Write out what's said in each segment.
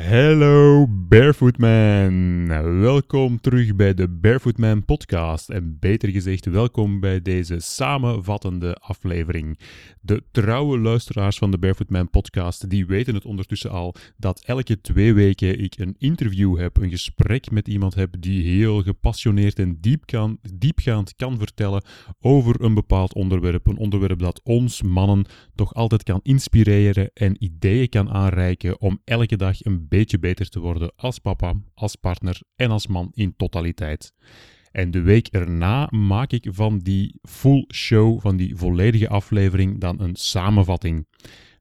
Hallo Barefoot Man. Welkom terug bij de Barefoot Man podcast en beter gezegd welkom bij deze samenvattende aflevering. De trouwe luisteraars van de Barefoot Man podcast die weten het ondertussen al dat elke twee weken ik een interview heb, een gesprek met iemand heb die heel gepassioneerd en diep kan, diepgaand kan vertellen over een bepaald onderwerp. Een onderwerp dat ons mannen toch altijd kan inspireren en ideeën kan aanreiken om elke dag een beetje beter te worden als papa, als partner en als man in totaliteit. En de week erna maak ik van die full show, van die volledige aflevering, dan een samenvatting.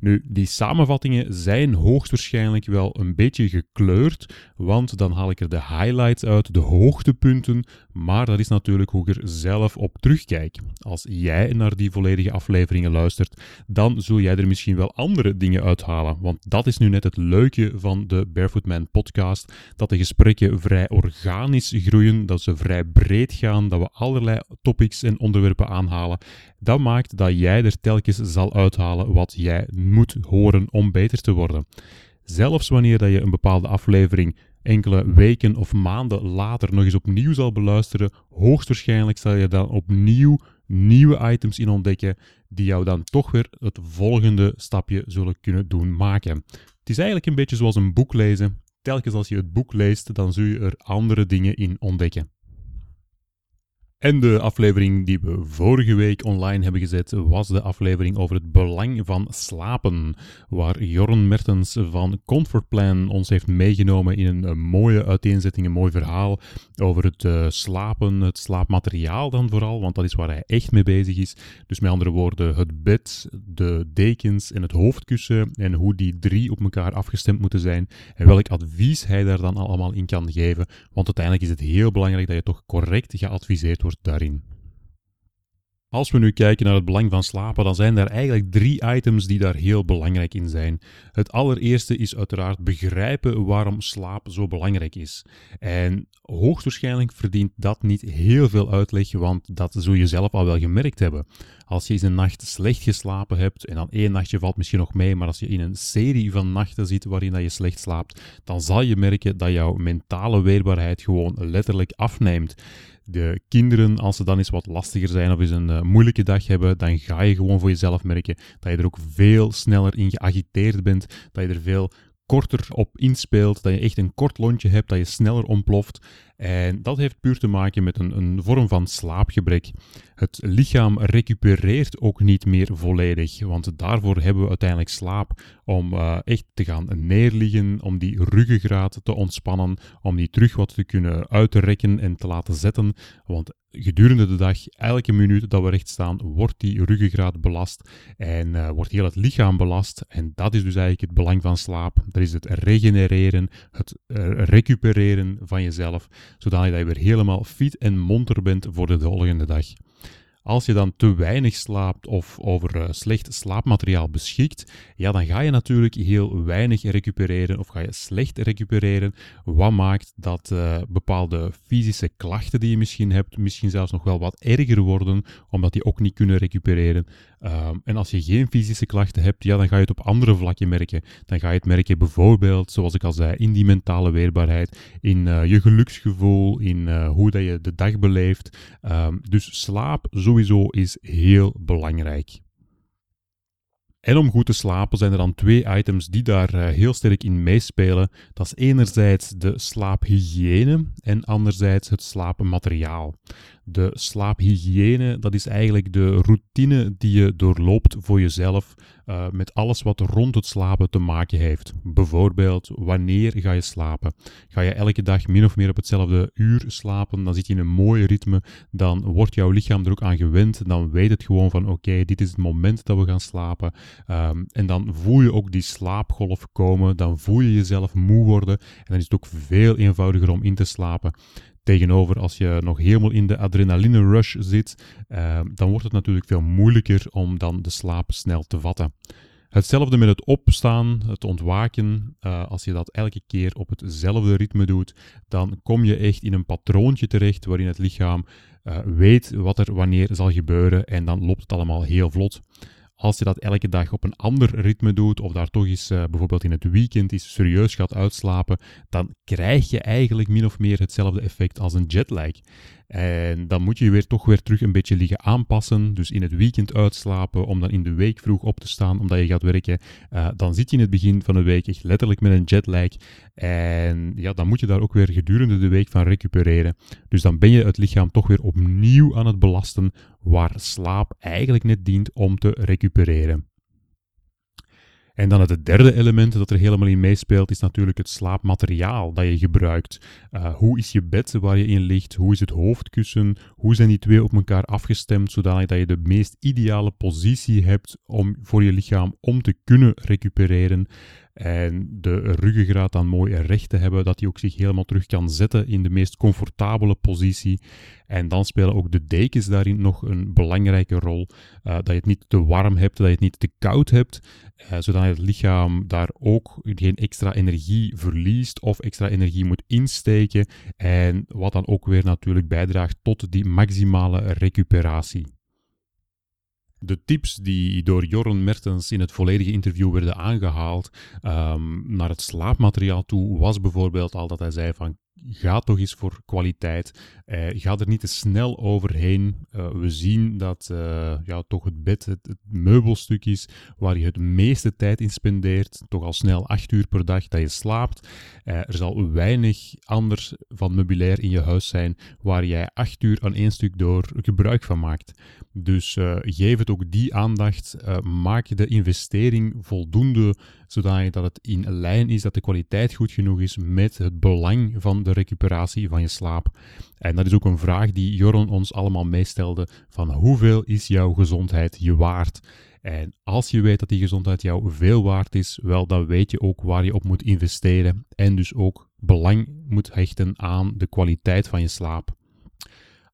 Nu, die samenvattingen zijn hoogstwaarschijnlijk wel een beetje gekleurd, want dan haal ik er de highlights uit, de hoogtepunten, maar dat is natuurlijk hoe ik er zelf op terugkijk. Als jij naar die volledige afleveringen luistert, dan zul jij er misschien wel andere dingen uithalen, want dat is nu net het leuke van de Barefoot Man podcast, dat de gesprekken vrij organisch groeien, dat ze vrij breed gaan, dat we allerlei topics en onderwerpen aanhalen. Dat maakt dat jij er telkens zal uithalen wat jij moet horen om beter te worden. Zelfs wanneer dat je een bepaalde aflevering enkele weken of maanden later nog eens opnieuw zal beluisteren, hoogstwaarschijnlijk zal je dan opnieuw nieuwe items in ontdekken die jou dan toch weer het volgende stapje zullen kunnen doen maken. Het is eigenlijk een beetje zoals een boek lezen. Telkens als je het boek leest, dan zul je er andere dingen in ontdekken. En de aflevering die we vorige week online hebben gezet was de aflevering over het belang van slapen, waar Jorn Mertens van Comfort Plan ons heeft meegenomen in een, mooie uiteenzetting, een mooi verhaal over het uh, slapen, het slaapmateriaal dan vooral, want dat is waar hij echt mee bezig is. Dus met andere woorden, het bed, de dekens en het hoofdkussen en hoe die drie op elkaar afgestemd moeten zijn en welk advies hij daar dan allemaal in kan geven, want uiteindelijk is het heel belangrijk dat je toch correct geadviseerd wordt daarin. Als we nu kijken naar het belang van slapen, dan zijn er eigenlijk drie items die daar heel belangrijk in zijn. Het allereerste is uiteraard begrijpen waarom slaap zo belangrijk is. En hoogstwaarschijnlijk verdient dat niet heel veel uitleg, want dat zul je zelf al wel gemerkt hebben. Als je eens een nacht slecht geslapen hebt, en dan één nachtje valt misschien nog mee, maar als je in een serie van nachten zit waarin dat je slecht slaapt, dan zal je merken dat jouw mentale weerbaarheid gewoon letterlijk afneemt de kinderen, als ze dan eens wat lastiger zijn of eens een uh, moeilijke dag hebben, dan ga je gewoon voor jezelf merken dat je er ook veel sneller in geagiteerd bent, dat je er veel korter op inspeelt, dat je echt een kort lontje hebt, dat je sneller ontploft. En dat heeft puur te maken met een, een vorm van slaapgebrek. Het lichaam recupereert ook niet meer volledig, want daarvoor hebben we uiteindelijk slaap om uh, echt te gaan neerliggen, om die ruggengraat te ontspannen, om die terug wat te kunnen uitrekken en te laten zetten. Want gedurende de dag, elke minuut dat we recht staan, wordt die ruggengraat belast en uh, wordt heel het lichaam belast. En dat is dus eigenlijk het belang van slaap. Dat is het regenereren, het uh, recupereren van jezelf zodat je weer helemaal fit en monter bent voor de volgende dag. Als je dan te weinig slaapt of over uh, slecht slaapmateriaal beschikt, ja, dan ga je natuurlijk heel weinig recupereren of ga je slecht recupereren. Wat maakt dat uh, bepaalde fysische klachten die je misschien hebt, misschien zelfs nog wel wat erger worden, omdat die ook niet kunnen recupereren. Um, en als je geen fysische klachten hebt, ja, dan ga je het op andere vlakken merken. Dan ga je het merken bijvoorbeeld, zoals ik al zei, in die mentale weerbaarheid, in uh, je geluksgevoel, in hoe dat je de dag beleeft. Um, dus slaap, sowieso is heel belangrijk. En om goed te slapen zijn er dan twee items die daar uh, heel sterk in meespelen. Dat is enerzijds de slaaphygiëne en anderzijds het slaapmateriaal. De slaaphygiëne, dat is eigenlijk de routine die je doorloopt voor jezelf uh, met alles wat rond het slapen te maken heeft. Bijvoorbeeld, wanneer ga je slapen? Ga je elke dag min of meer op hetzelfde uur slapen? Dan zit je in een mooi ritme, dan wordt jouw lichaam er ook aan gewend. Dan weet het gewoon van, oké, dit is het moment dat we gaan slapen. Um, en dan voel je ook die slaapgolf komen, dan voel je jezelf moe worden en dan is het ook veel eenvoudiger om in te slapen. Tegenover als je nog helemaal in de adrenaline rush zit, uh, dan wordt het natuurlijk veel moeilijker om dan de slaap snel te vatten. Hetzelfde met het opstaan, het ontwaken. Uh, als je dat elke keer op hetzelfde ritme doet, dan kom je echt in een patroontje terecht waarin het lichaam uh, weet wat er wanneer zal gebeuren en dan loopt het allemaal heel vlot. Als je dat elke dag op een ander ritme doet, of daar toch eens uh, bijvoorbeeld in het weekend eens serieus gaat uitslapen, dan krijg je eigenlijk min of meer hetzelfde effect als een jetlag. En dan moet je weer toch weer terug een beetje liggen aanpassen. Dus in het weekend uitslapen, om dan in de week vroeg op te staan, omdat je gaat werken. Uh, dan zit je in het begin van de week echt letterlijk met een jetlag. En ja, dan moet je daar ook weer gedurende de week van recupereren. Dus dan ben je het lichaam toch weer opnieuw aan het belasten, waar slaap eigenlijk net dient om te recupereren. En dan het derde element dat er helemaal in meespeelt, is natuurlijk het slaapmateriaal dat je gebruikt. Uh, hoe is je bed waar je in ligt? Hoe is het hoofdkussen? Hoe zijn die twee op elkaar afgestemd, zodanig dat je de meest ideale positie hebt om, voor je lichaam om te kunnen recupereren? En de ruggengraat dan mooi recht te hebben, dat hij ook zich helemaal terug kan zetten in de meest comfortabele positie. En dan spelen ook de dekens daarin nog een belangrijke rol. Uh, dat je het niet te warm hebt, dat je het niet te koud hebt, uh, zodat het lichaam daar ook geen extra energie verliest of extra energie moet insteken. En wat dan ook weer natuurlijk bijdraagt tot die maximale recuperatie. De tips die door Jorren Mertens in het volledige interview werden aangehaald um, naar het slaapmateriaal toe, was bijvoorbeeld al dat hij zei van ga toch eens voor kwaliteit. Uh, ga er niet te snel overheen. Uh, we zien dat uh, ja, toch het bed het, het, meubelstuk is waar je het meeste tijd in spendeert. Toch al snel acht uur per dag dat je slaapt. er zal weinig anders van meubilair in je huis zijn waar jij acht uur aan één stuk door gebruik van maakt. Dus geef het ook die aandacht. maak de investering voldoende zodat het in lijn is dat de kwaliteit goed genoeg is met het belang van de recuperatie van je slaap. En dat is ook een vraag die Joron ons allemaal meestelde van hoeveel is jouw gezondheid je waard? En als je weet dat die gezondheid jou veel waard is, wel dan weet je ook waar je op moet investeren en dus ook belang moet hechten aan de kwaliteit van je slaap.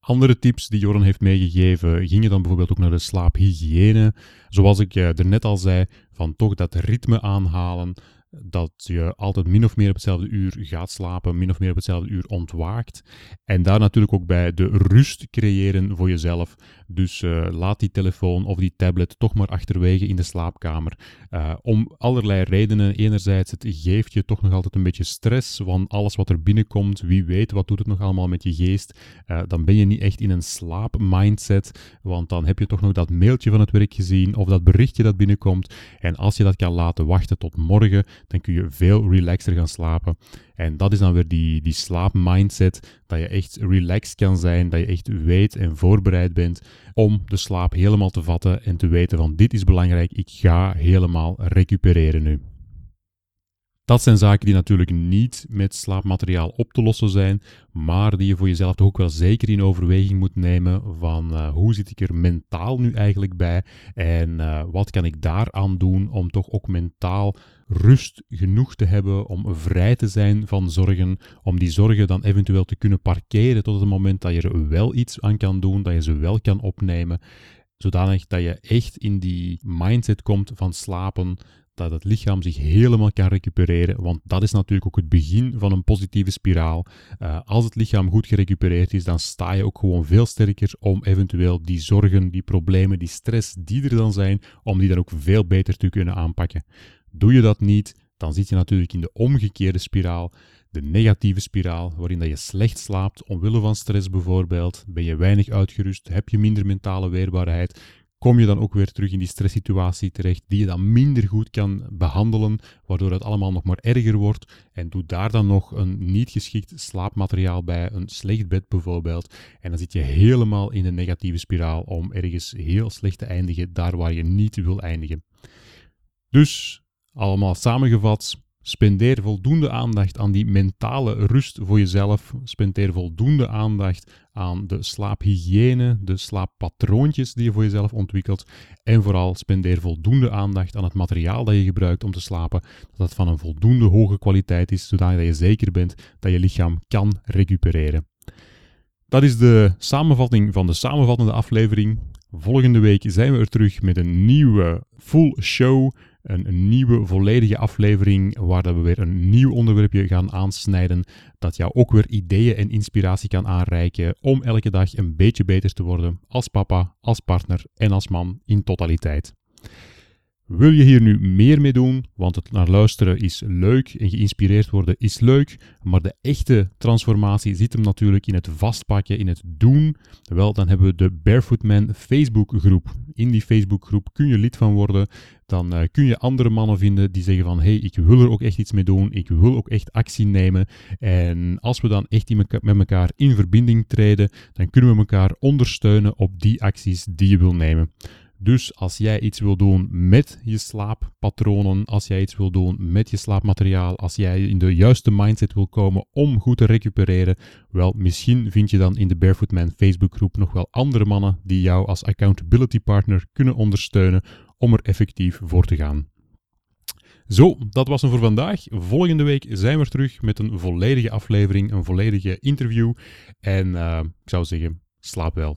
Andere tips die Joran heeft meegegeven gingen dan bijvoorbeeld ook naar de slaaphygiëne. Zoals ik er net al zei, van toch dat ritme aanhalen, dat je altijd min of meer op hetzelfde uur gaat slapen, min of meer op hetzelfde uur ontwaakt. En daar natuurlijk ook bij de rust creëren voor jezelf. Dus uh, laat die telefoon of die tablet toch maar achterwege in de slaapkamer. Uh, om allerlei redenen. Enerzijds, het geeft je toch nog altijd een beetje stress van alles wat er binnenkomt. Wie weet, wat doet het nog allemaal met je geest? Uh, dan ben je niet echt in een slaapmindset, want dan heb je toch nog dat mailtje van het werk gezien of dat berichtje dat binnenkomt. En als je dat kan laten wachten tot morgen, dan kun je veel relaxter gaan slapen. En dat is dan weer die, die slaapmindset, dat je echt relaxed kan zijn, dat je echt weet en voorbereid bent om de slaap helemaal te vatten en te weten van dit is belangrijk, ik ga helemaal recupereren nu. Dat zijn zaken die natuurlijk niet met slaapmateriaal op te lossen zijn, maar die je voor jezelf toch ook wel zeker in overweging moet nemen van uh, hoe zit ik er mentaal nu eigenlijk bij en uh, wat kan ik daaraan doen om toch ook mentaal rust genoeg te hebben om vrij te zijn van zorgen, om die zorgen dan eventueel te kunnen parkeren tot het moment dat je er wel iets aan kan doen, dat je ze wel kan opnemen, zodanig dat je echt in die mindset komt van slapen, dat het lichaam zich helemaal kan recupereren, want dat is natuurlijk ook het begin van een positieve spiraal. Uh, als het lichaam goed gerecupereerd is, dan sta je ook gewoon veel sterker om eventueel die zorgen, die problemen, die stress die er dan zijn, om die dan ook veel beter te kunnen aanpakken. Doe je dat niet, dan zit je natuurlijk in de omgekeerde spiraal, de negatieve spiraal, waarin dat je slecht slaapt, omwille van stress bijvoorbeeld, ben je weinig uitgerust, heb je minder mentale weerbaarheid, kom je dan ook weer terug in die stresssituatie terecht, die je dan minder goed kan behandelen, waardoor het allemaal nog maar erger wordt. En doe daar dan nog een niet geschikt slaapmateriaal bij, een slecht bed bijvoorbeeld. En dan zit je helemaal in een negatieve spiraal om ergens heel slecht te eindigen, daar waar je niet wil eindigen. Dus allemaal samengevat, spendeer voldoende aandacht aan die mentale rust voor jezelf. Spendeer voldoende aandacht aan de slaaphygiëne, de slaappatroontjes die je voor jezelf ontwikkelt. En vooral spendeer voldoende aandacht aan het materiaal dat je gebruikt om te slapen. Dat het van een voldoende hoge kwaliteit is, zodat je zeker bent dat je lichaam kan recupereren. Dat is de samenvatting van de samenvattende aflevering. Volgende week zijn we er terug met een nieuwe full show. Een, nieuwe volledige aflevering waar we weer een nieuw onderwerpje gaan aansnijden. Dat jou ook weer ideeën en inspiratie kan aanreiken om elke dag een beetje beter te worden als papa, als partner en als man in totaliteit. Wil je hier nu meer mee doen? Want het naar luisteren is leuk en geïnspireerd worden is leuk. Maar de echte transformatie zit hem natuurlijk in het vastpakken, in het doen. Wel, dan hebben we de Barefoot Man Facebook groep. In die Facebook groep kun je lid van worden. Dan uh, kun je andere mannen vinden die zeggen van hey, ik wil er ook echt iets mee doen. Ik wil ook echt actie nemen. En als we dan echt met elkaar in verbinding treden, dan kunnen we elkaar ondersteunen op die acties die je wil nemen. Dus als jij iets wil doen met je slaappatronen, als jij iets wil doen met je slaapmateriaal, als jij in de juiste mindset wil komen om goed te recupereren, wel, misschien vind je dan in de Barefoot Man Facebookgroep nog wel andere mannen die jou als accountability partner kunnen ondersteunen om er effectief voor te gaan. Zo, dat was hem voor vandaag. Volgende week zijn we terug met een volledige aflevering, een volledige interview. En uh, ik zou zeggen, slaap wel.